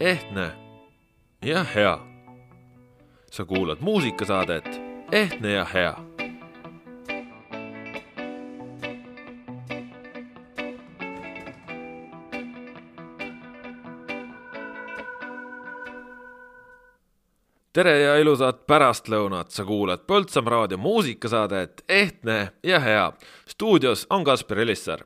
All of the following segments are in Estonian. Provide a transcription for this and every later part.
ehtne ja hea. sa kuulad muusikasaadet Ehtne ja hea tere ja ilusat pärastlõunat, sa kuulad Põltsamaa raadio muusikasaadet Ehtne ja hea. stuudios on Kaspar Elisser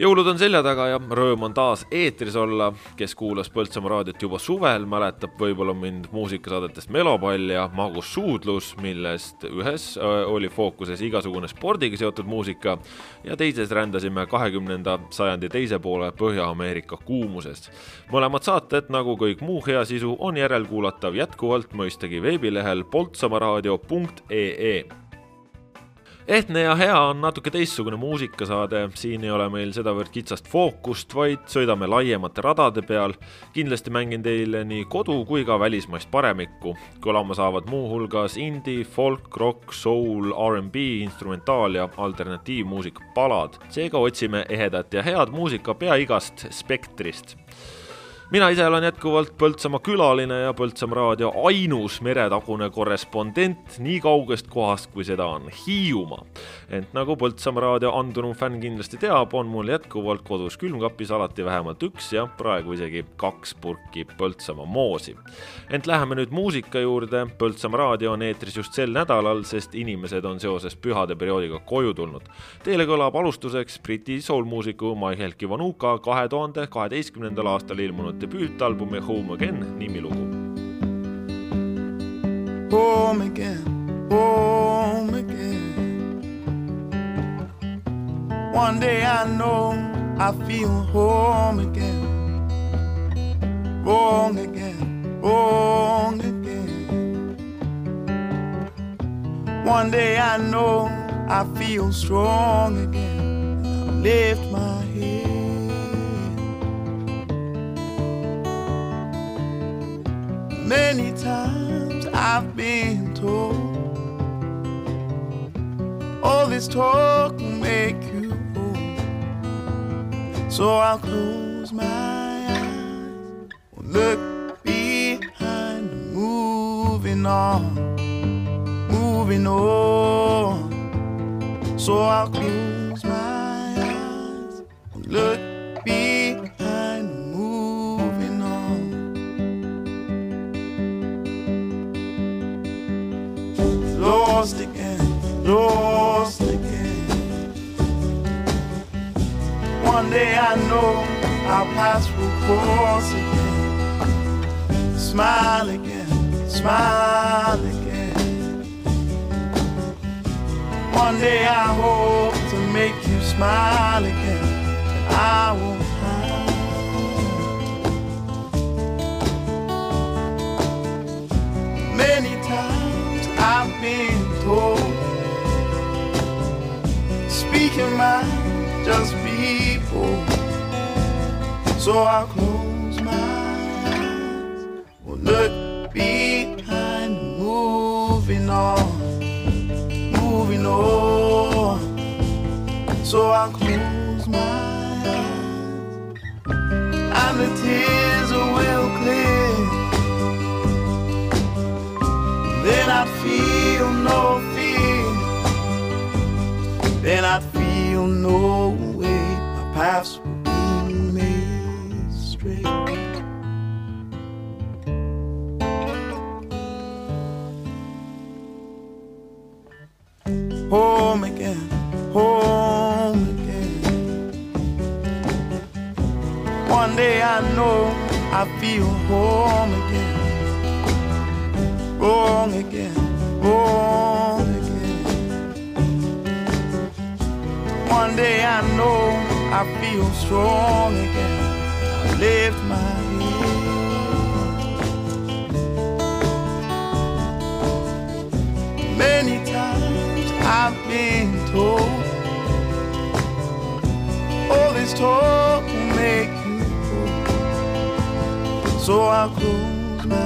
jõulud on selja taga ja rõõm on taas eetris olla. kes kuulas Põltsamaa raadiot juba suvel, mäletab võib-olla mind muusikasaadetest Melopall ja Magus suudlus, millest ühes äh, oli fookuses igasugune spordiga seotud muusika ja teises rändasime kahekümnenda sajandi teise poole Põhja-Ameerika kuumusest. mõlemad saated, nagu kõik muu hea sisu, on järelkuulatav jätkuvalt mõistagi veebilehel poltsamaaraadio.ee ehtne ja hea on natuke teistsugune muusikasaade, siin ei ole meil sedavõrd kitsast fookust, vaid sõidame laiemate radade peal. kindlasti mängin teile nii kodu kui ka välismaist paremikku. kõlama saavad muuhulgas indie, folk, rock, soul, R'n'B, instrumentaal ja alternatiivmuusika palad. seega otsime ehedat ja head muusika pea igast spektrist mina ise olen jätkuvalt Põltsamaa külaline ja Põltsamaa raadio ainus meretagune korrespondent nii kaugest kohast, kui seda on Hiiumaa. ent nagu Põltsamaa raadio andunum fänn kindlasti teab, on mul jätkuvalt kodus külmkapis alati vähemalt üks ja praegu isegi kaks purki Põltsamaa moosi. ent läheme nüüd muusika juurde, Põltsamaa raadio on eetris just sel nädalal, sest inimesed on seoses pühade perioodiga koju tulnud. Teile kõlab alustuseks Briti soulmuusiku Michael Kivanuka kahe tuhande kaheteistkümnendal aastal ilmunud debüütalbumi Home Again nimilugu. Home again, home again. One day I know I feel home again. Wrong again, wrong again. One day I know I feel strong again. Many times I've been told all this talk will make you old. So I'll close my eyes, look behind, moving on, moving on. So I'll close know I'll pass through course again. Smile again, smile again. One day I hope to make you smile again. I hide. Many times I've been told Speaking mind, just be bold So I'll close my eyes. Will look behind, moving on Moving on. So I'll close my eyes And the tears will clear. Then I'd feel no fear. Then I'd feel no I feel home again wrong again, wrong again. One day I know I feel strong again. I lift my head. Many times I've been told all this talk So I'll close my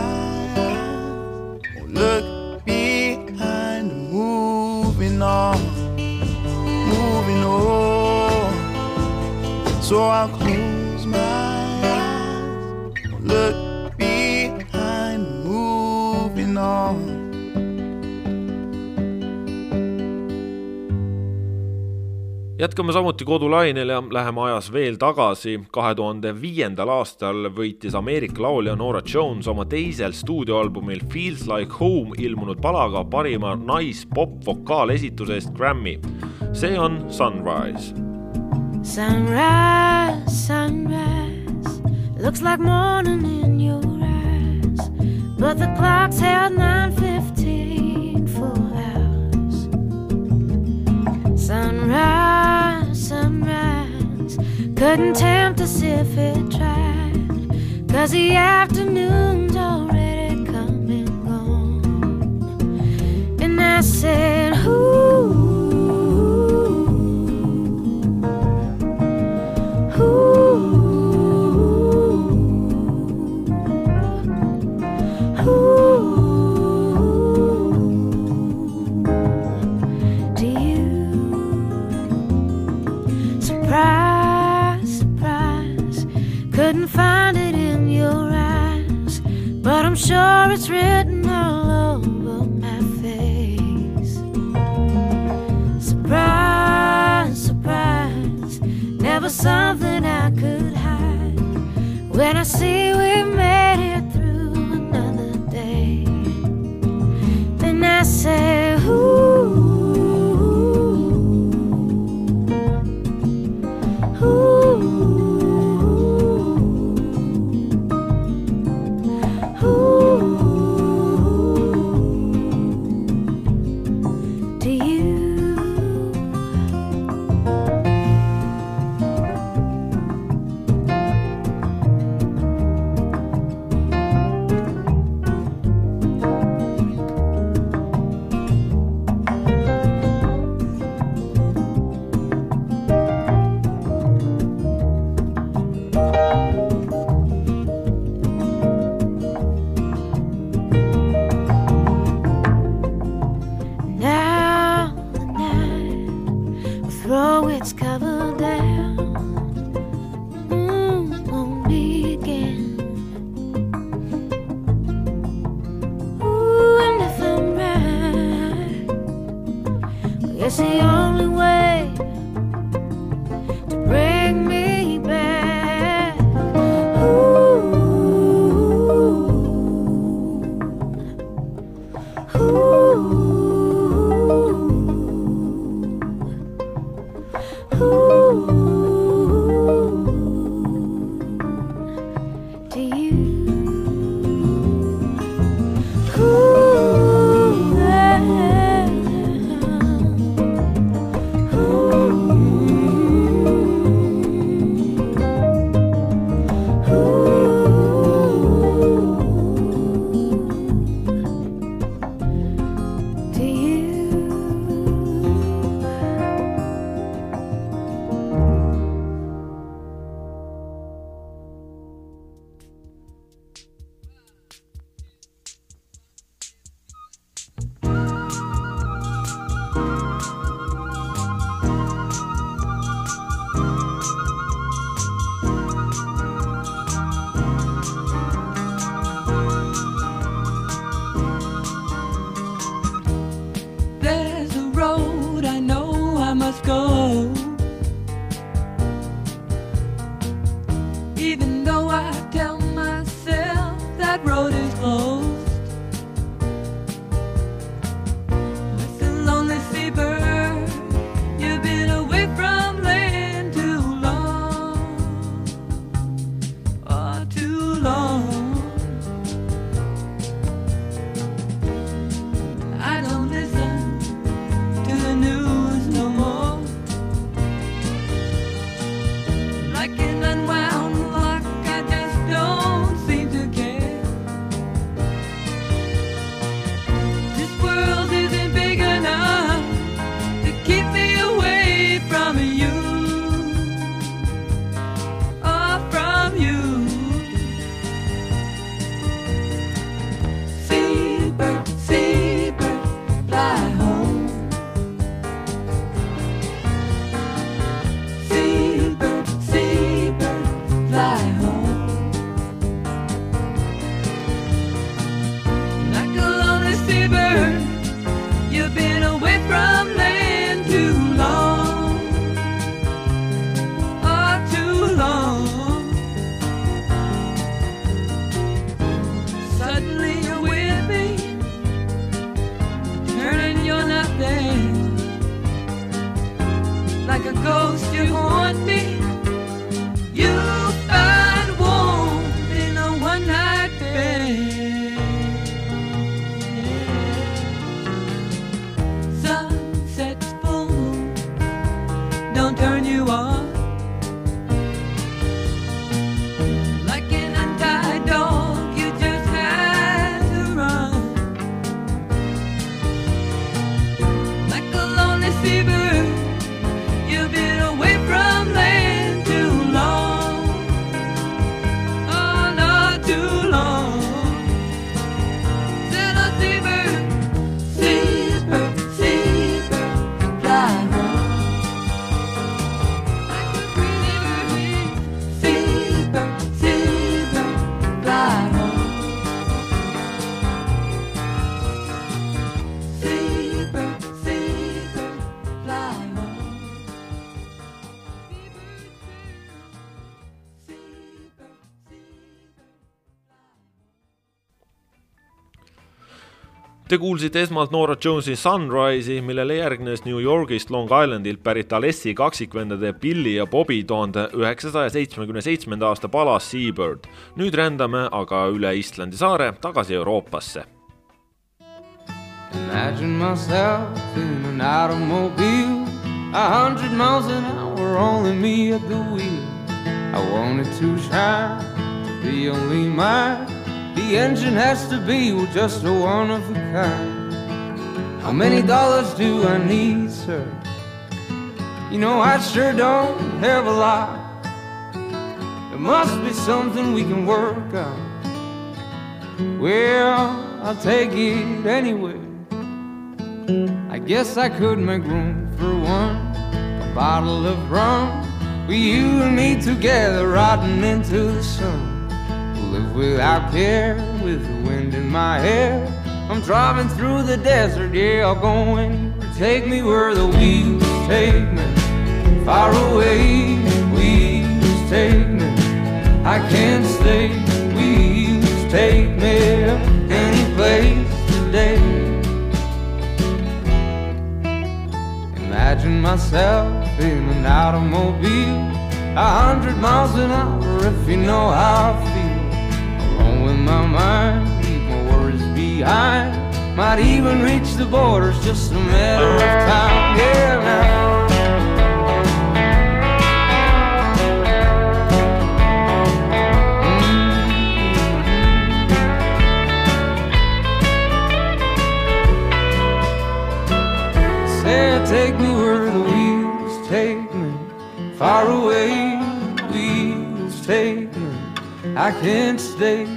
eyes look behind, moving on, moving on. So I'll close jätkame samuti kodulainel ja läheme ajas veel tagasi. kahe tuhande viiendal aastal võitis Ameerika laulja Norah Jones oma teisel stuudioalbumil Feels Like Home ilmunud palaga parima nais-pop-vokaalesituse eest Grammy. see on Sunrise. Sunrise, sunrise, looks like morning in your eyes, but the clock's held nine fifteen couldn't tempt us if it tried, cause the afternoon's already come and gone. And I said, sure it's written all over my face. Surprise, surprise, never something I could hide. When I see Let's see on. Te kuulsite esmalt Norah Jonesi Sunrise'i, millele järgnes New Yorgist Long Islandilt pärit Alessi kaksikvendade Billy ja Bobby tuhande üheksasaja seitsmekümne seitsmenda aasta pala Seabird. nüüd rändame aga üle Islandi saare tagasi Euroopasse Imagine myself in an automobile, a hundred miles an hour, only me at the wheel. I wanted to shine, to be only mine. The engine has to be just a one of a kind. How many dollars do I need, sir? You know, I sure don't have a lot. There must be something we can work on. Well, I'll take it anyway. I guess I could make room for one. A bottle of rum. With you and me together, riding into the sun. Live without care, with the wind in my hair. I'm driving through the desert, yeah, I'll go anywhere. Take me where the wheels take me. Far away, wheels take me. I can't stay, wheels take me any place today. Imagine myself in an automobile, a hundred miles an hour, if you know how I feel. With my mind, leave my worries behind. Might even reach the borders, just a matter of time. Yeah, now. Say, take me where the wheels take me, far away. Wheels take me, I can't stay.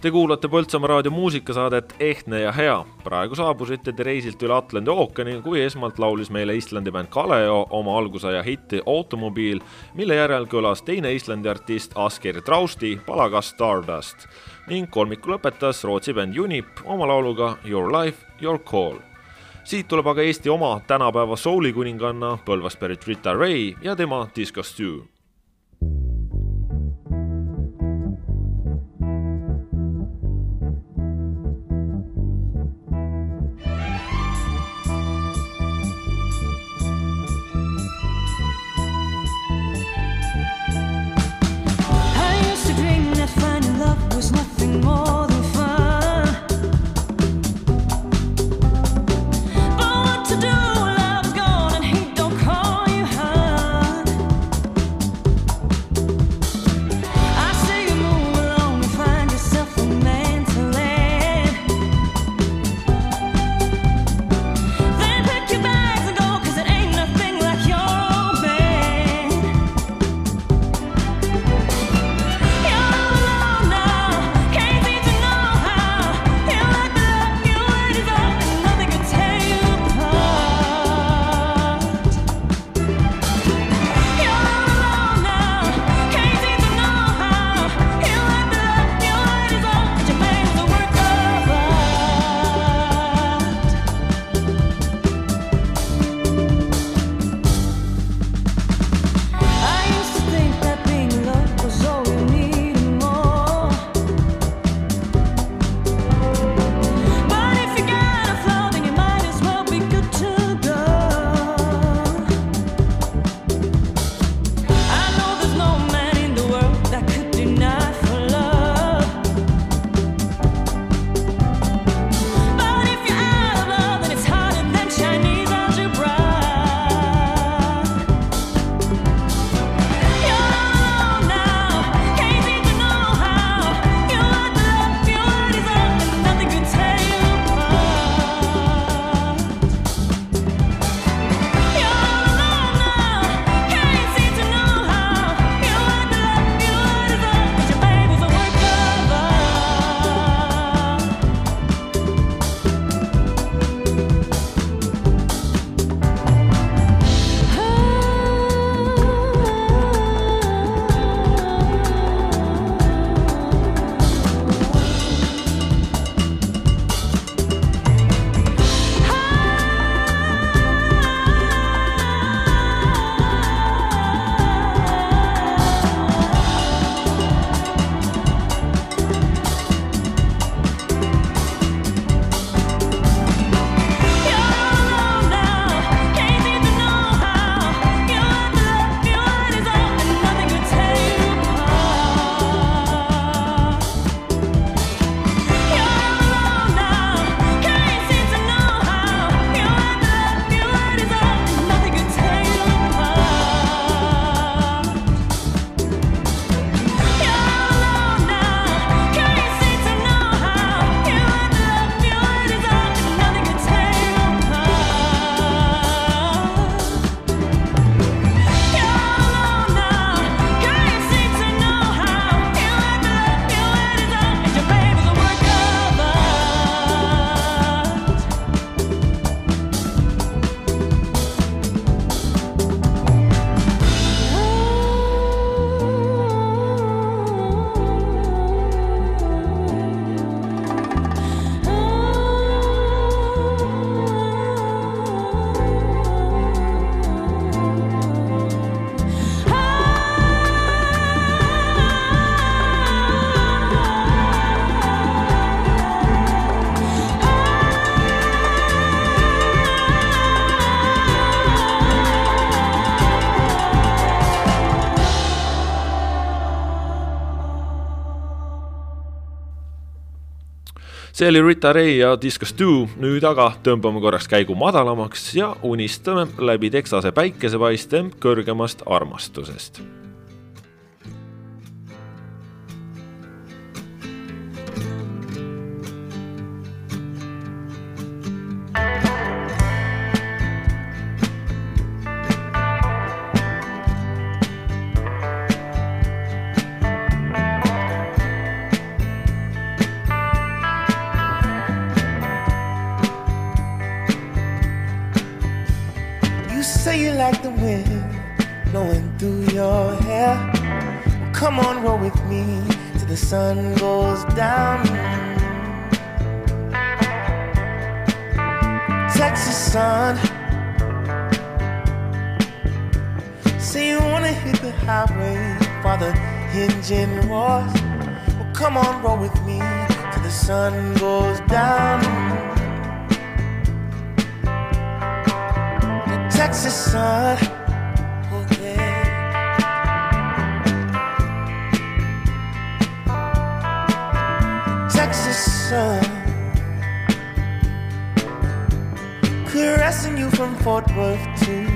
Te kuulate Põltsamaa raadio muusikasaadet Ehtne ja hea. praegu saabusite te reisilt üle Atlandi ookeani, kui esmalt laulis meile Islandi bänd Kaleo oma algusaja hitti Automobiil, mille järel kõlas teine Islandi artist Asker Trausti palaga Stardust. Ning kolmiku lõpetas Rootsi bänd Unip oma lauluga Your life, your call. Siit tuleb aga Eesti oma tänapäeva souli kuninganna Põlvast pärit Rita Ray ja tema Disco Stew see oli Rita Ray ja Disco Stew, nüüd aga tõmbame korraks käigu madalamaks ja unistame läbi Texase päikesepaiste kõrgemast armastusest. Roll with me till the sun goes down. The Texas sun. Oh, yeah. Texas sun. Caressing you from Fort Worth to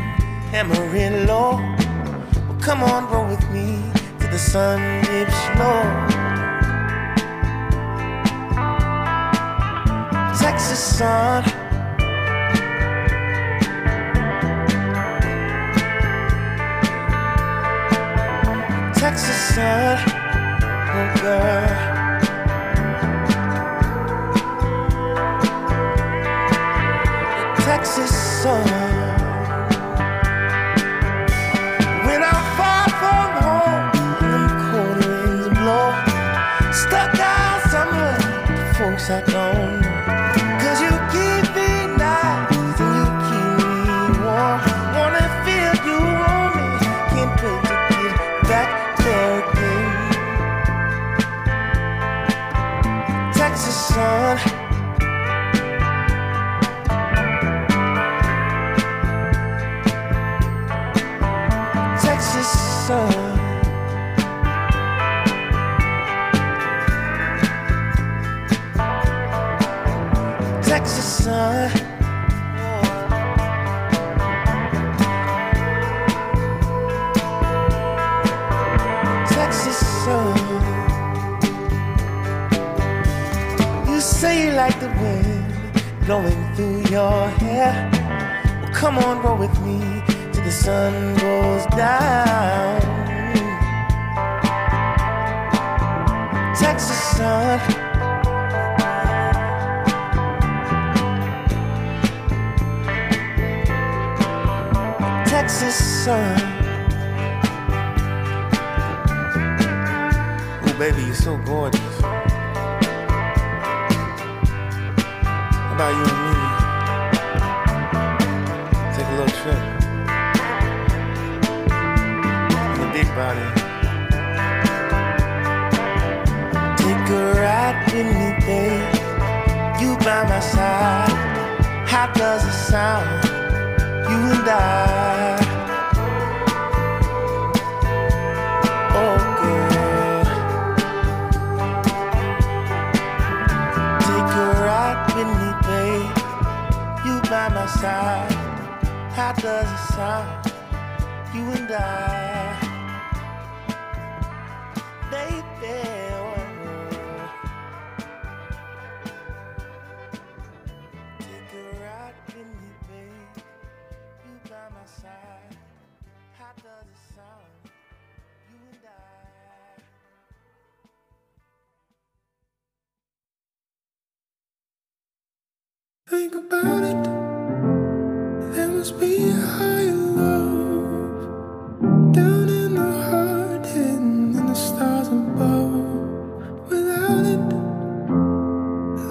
Amarillo. Well, come on, roll with me till the sun dips low. Texas sun. Texas sun. Oh, girl. Sun goes down. Texas sun. Texas sun. Oh, baby, you're so gorgeous. How about you and me? Take a little trip. Body. Take a ride with me, babe. You by my side. How does it sound? You and I. Oh, girl. Take a ride with me, babe. You by my side. How does it sound? You and I. about it. There must be a higher love down in the heart, hidden in the stars above. Without it,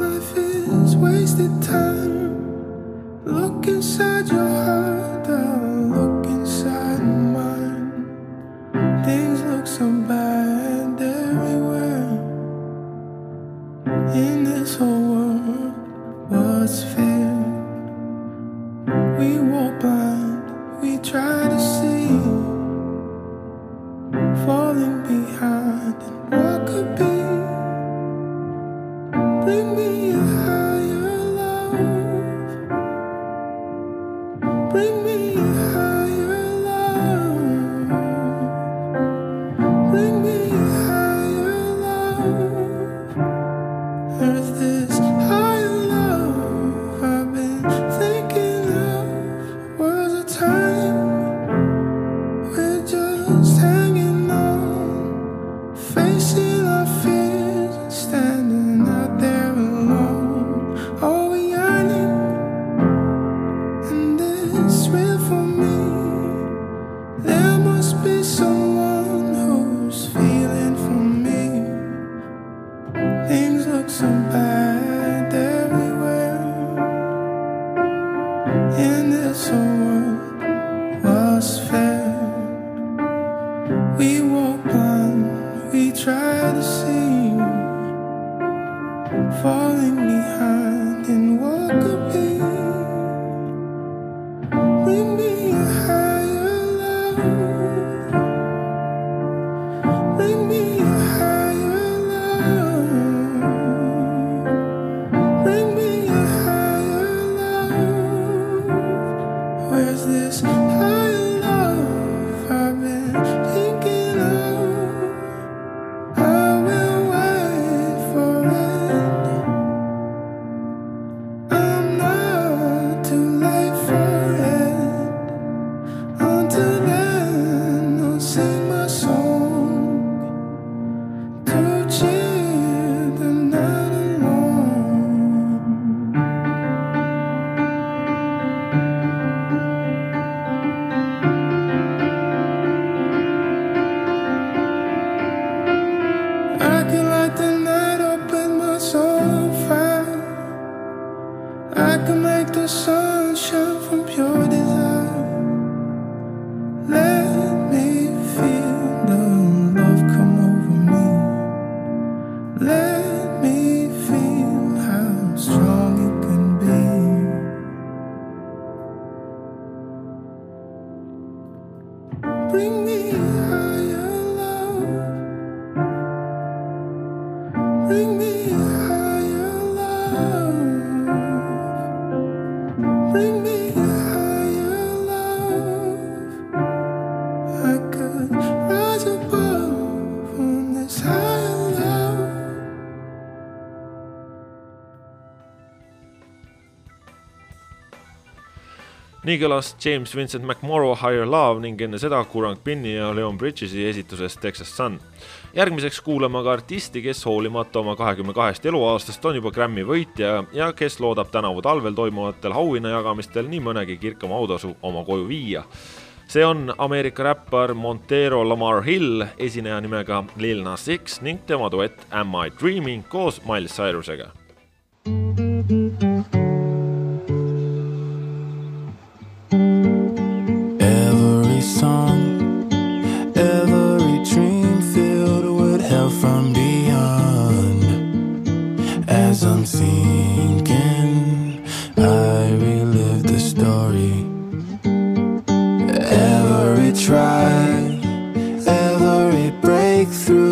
life is wasted time. Look inside your heart, I'll look inside mine. Things look so bad everywhere in this whole world. What's fair? to me. nii kõlas James Vincent McMorrow Higher Love ning enne seda Kurang Pinni ja Leon Bridges'i esituses Texas Sun. järgmiseks kuulame aga artisti, kes hoolimata oma kahekümne kahest eluaastast on juba Grammy võitja ja kes loodab tänavu talvel toimuvatel auhinnajagamistel nii mõnegi kirkama autasu oma koju viia see on Ameerika räppar Montero Lamar Hill esineja nimega Lil Nas X ning tema duett Am I Dreaming koos Miles Cyrusega. thank you I'm sinking, I relive the story. Every try, every breakthrough.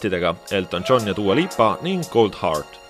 duettidega Elton John ja Dua Lipa ning Cold Heart.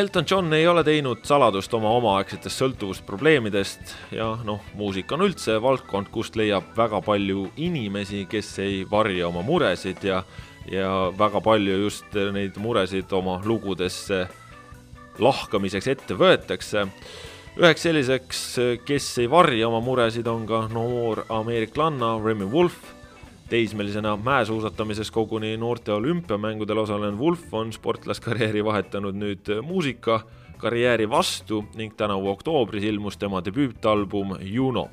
Elton John ei ole teinud saladust oma omaaegsetest sõltuvusprobleemidest ja noh, muusika on üldse valdkond, kust leiab väga palju inimesi, kes ei varja oma muresid ja ja väga palju just neid muresid oma lugudesse lahkamiseks ette võetakse. üheks selliseks, kes ei varja oma muresid, on ka noor ameeriklanna Remy Wolf teismelisena mäesuusatamises koguni noorte olümpiamängudel osalenud Wolf on sportlaskarjääri vahetanud nüüd muusikakarjääri vastu ning tänavu oktoobris ilmus tema debüütalbum Juno.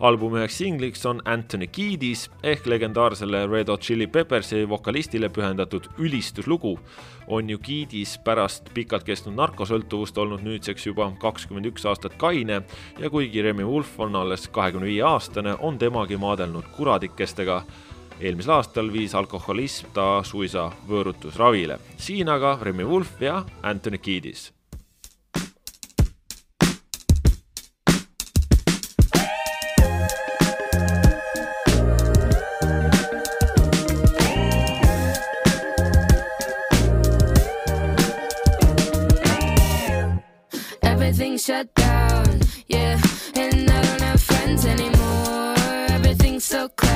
albumi üheks singliks on Anthony Kiedis ehk legendaarsele Red Hot Chili Peppersi vokalistile pühendatud ülistuslugu. on ju Kiedis pärast pikalt kestnud narkosõltuvust olnud nüüdseks juba kakskümmend üks aastat kaine ja kuigi Remy Wolf on alles kahekümne viie aastane, on temagi maadelnud kuradikestega eelmisel aastal viis alkoholism ta suisa võõrutusravile. siin aga Remy Wolf ja Anthony Kiedis. Everything's shut down, yeah. And I don't have friends anymore. Everything's so cloudy,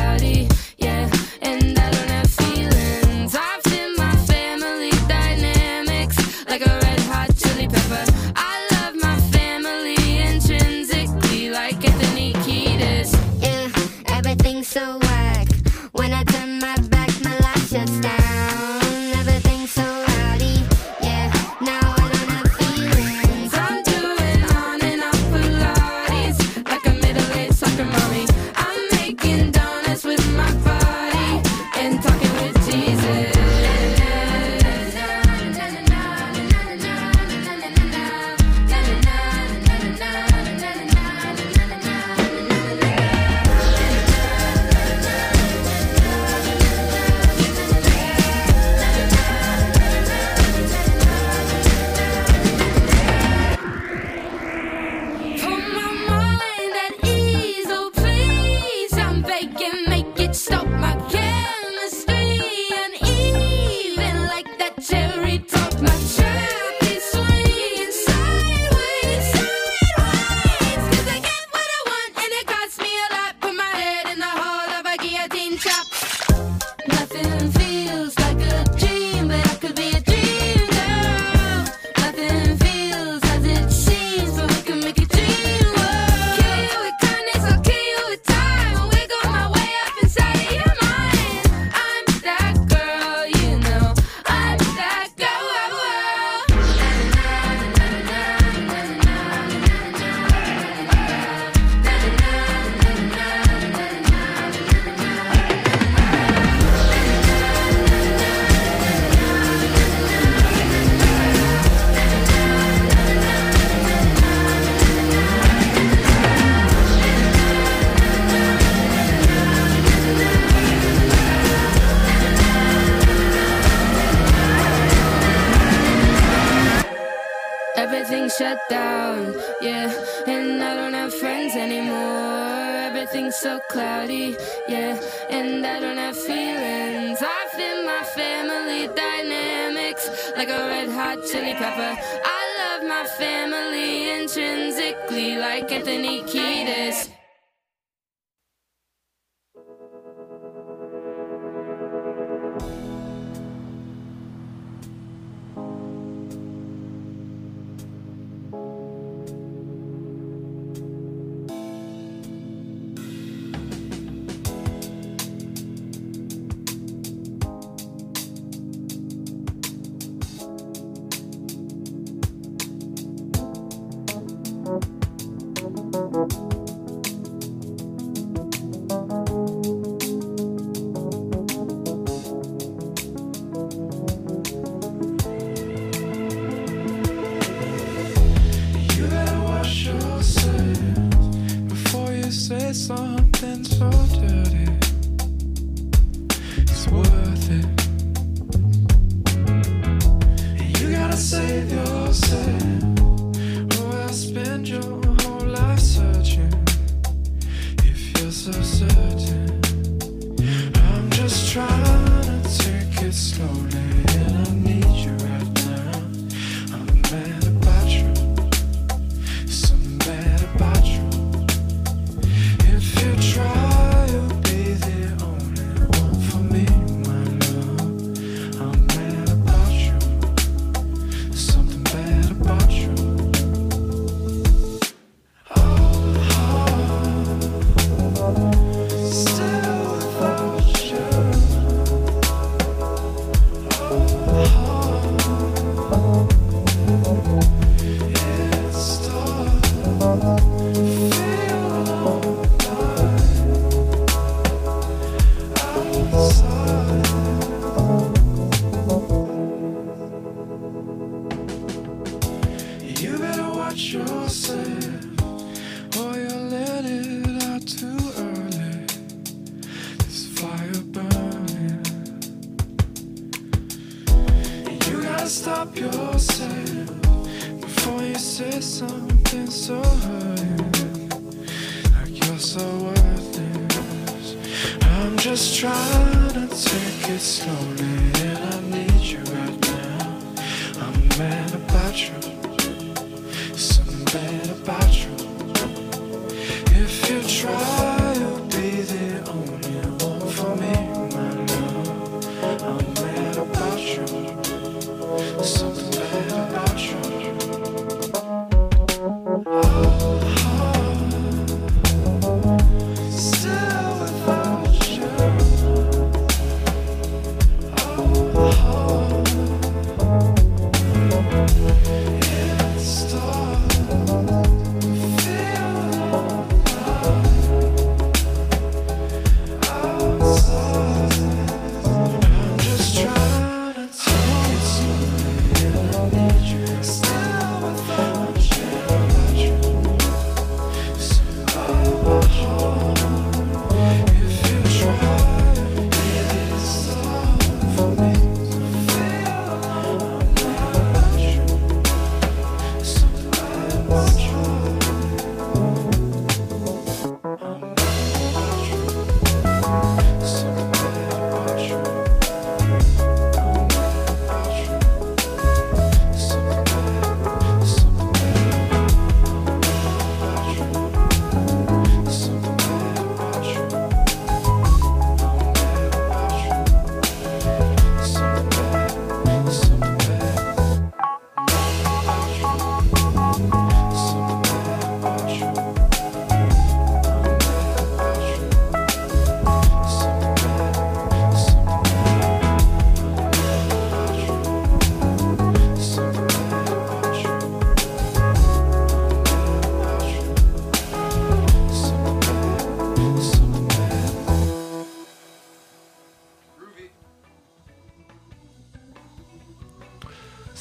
and I don't have feelings. I feel my family dynamics like a red hot chili pepper. I love my family intrinsically, like Anthony Kiedis.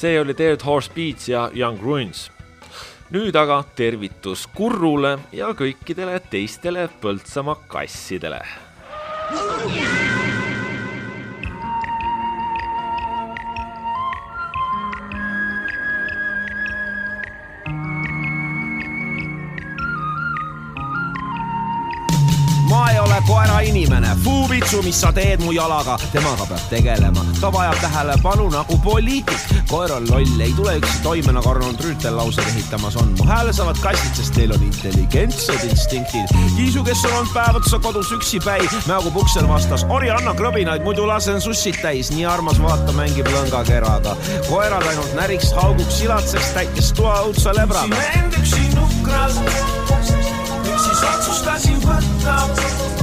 see oli Dared Horse Beats ja Young Ruins. nüüd aga tervitus Kurrule ja kõikidele teistele Põltsamaa kassidele. inimene, puuvitsu, mis sa teed mu jalaga, temaga peab tegelema. ta vajab tähelepanu nagu poliitik. koer on loll, ei tule üksi toime, nagu Arnold Rüütel lauseid ehitamas on. mu hääle saavad kassid, sest neil on intelligentsed instinktid. Kiisu, kes on olnud päev otsa kodus üksipäi, mäogub uksel vastas, orjanna krõbinaid, muidu lasen sussid täis. nii armas vaata, mängib lõngakeraga. koerad ainult näriks, hauguks, silatseks, täitis toa õudse lebra. siin end üksi nukras, miks siis otsustasin võtta?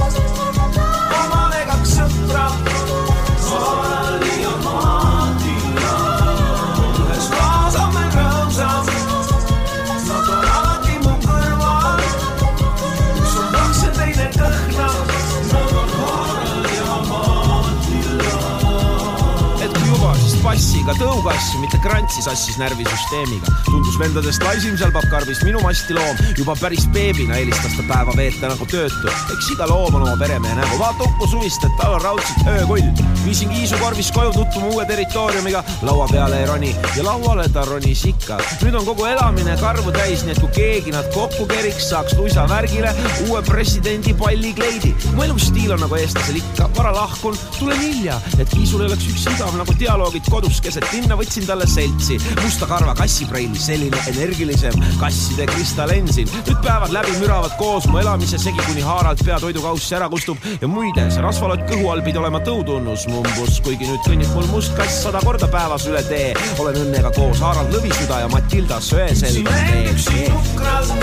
passiga tõu- muuga asju, mitte krantsi sassis närvisüsteemiga. tundus vendadest laisim seal pappkarbis minu mastiloom, juba päris beebina eelistas ta päeva veeta nagu töötu. eks iga loom on oma peremehe nägu, vaata Uku Suvist, et tal on raudselt öökull. viisin kiisukorvis koju tutvuma uue territooriumiga, laua peale ei roni ja lauale ta ronis ikka. nüüd on kogu elamine karvu täis, nii et kui keegi nad kokku keriks, saaks luisa värgile uue presidendi pallikleidi. mu elustiil on nagu eestlasel ikka, vara lahkun, tulen hilja, et kiisul ei oleks üks igav nagu dialoogid kodus keset linna võtsin talle seltsi. musta karva kassipreili, selline energilisem kasside kristallensin. nüüd päevad läbi müravad koos mu elamise segi, kuni haaralt pea toidukaussi ära kustub ja muide, see rasvalott kõhu all pidi olema tõutunnus mumbus, kuigi nüüd kõnnib mul must kass sada korda päevas üle tee. olen õnnega koos Harald Lõvisüda ja Matilda Söeselva üksi tee. nukras,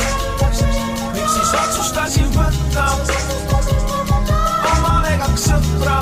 miks siis otsustasin võtta omale kaks sõpra.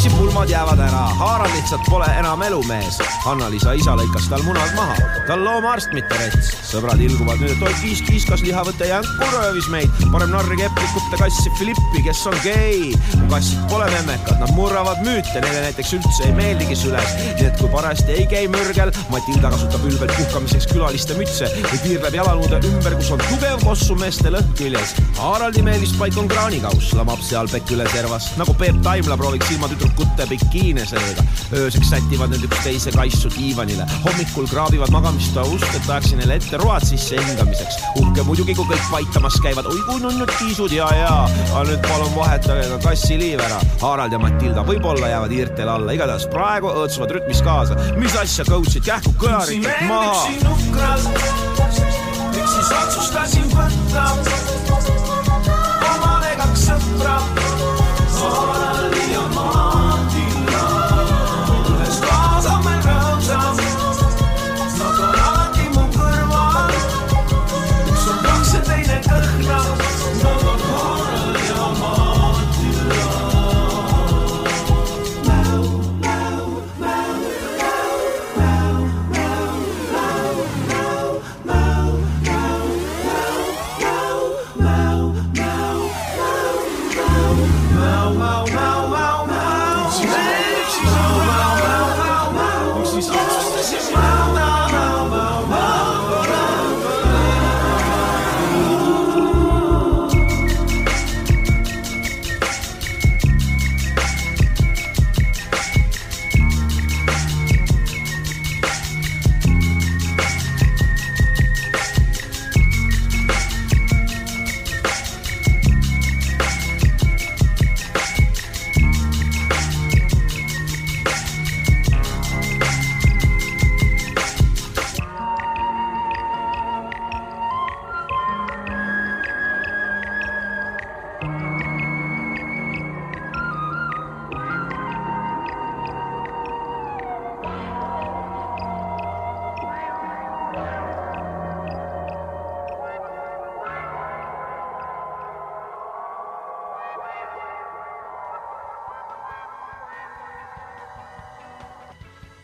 she kassipulmad jäävad ära, Harald lihtsalt pole enam elumees. Anna-Liisa isa lõikas tal munad maha, ta on loomaarst, mitte rets. sõbrad ilguvad nüüd, et oi kiis, kiiskas lihavõte jänku röövis meid. parem narri keplikute kassi Philippi, kes on gei. kassid pole memmekad, nad murravad müüte, neile näiteks üldse ei meeldigi süles. nii et kui parajasti ei käi mürgel, Matilda kasutab ülbelt puhkamiseks külaliste mütse või tiirleb jalaluude ümber, kus on tugev kossumeeste lõhn küljes. Haraldi meelispaik on kraanikauss, lamab seal pekk üle servas, nagu Peep Taimla prooviks ilma tüdrukute bikiine seega. ööseks sätivad need üksteise kaisu diivanile, hommikul kraabivad magamistoa ust, et ajaks neile ette road sisse hingamiseks. uhke muidugi, kui kõik vaitamas käivad, oi kui nunnud kiisud ja, ja, aga nüüd palun vahetage ka kassiliiv ära. Harald ja Matilda võib-olla jäävad hiirtele alla, igatahes praegu õõtsuvad rütmis kaasa. mis asja, coach'id, kähku kõlarid kõik maha. üksi nukras, miks siis otsustasin võtta omale kaks sõpra.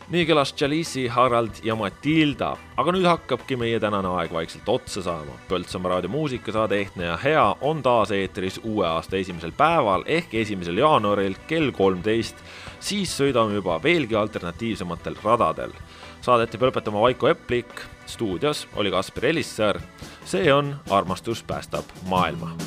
Nii kõlas Jalisi, Harald ja Matilda, aga nüüd hakkabki meie tänane aeg vaikselt otsa saama. Põltsamaa raadio muusikasaade Ehtne ja hea on taas eetris uue aasta esimesel päeval ehk esimesel jaanuaril kell kolmteist. siis sõidame juba veelgi alternatiivsematel radadel. Saadet peab lõpetama Vaiko Eplik, stuudios oli Kaspar Elissäär. see on Armastus päästab maailma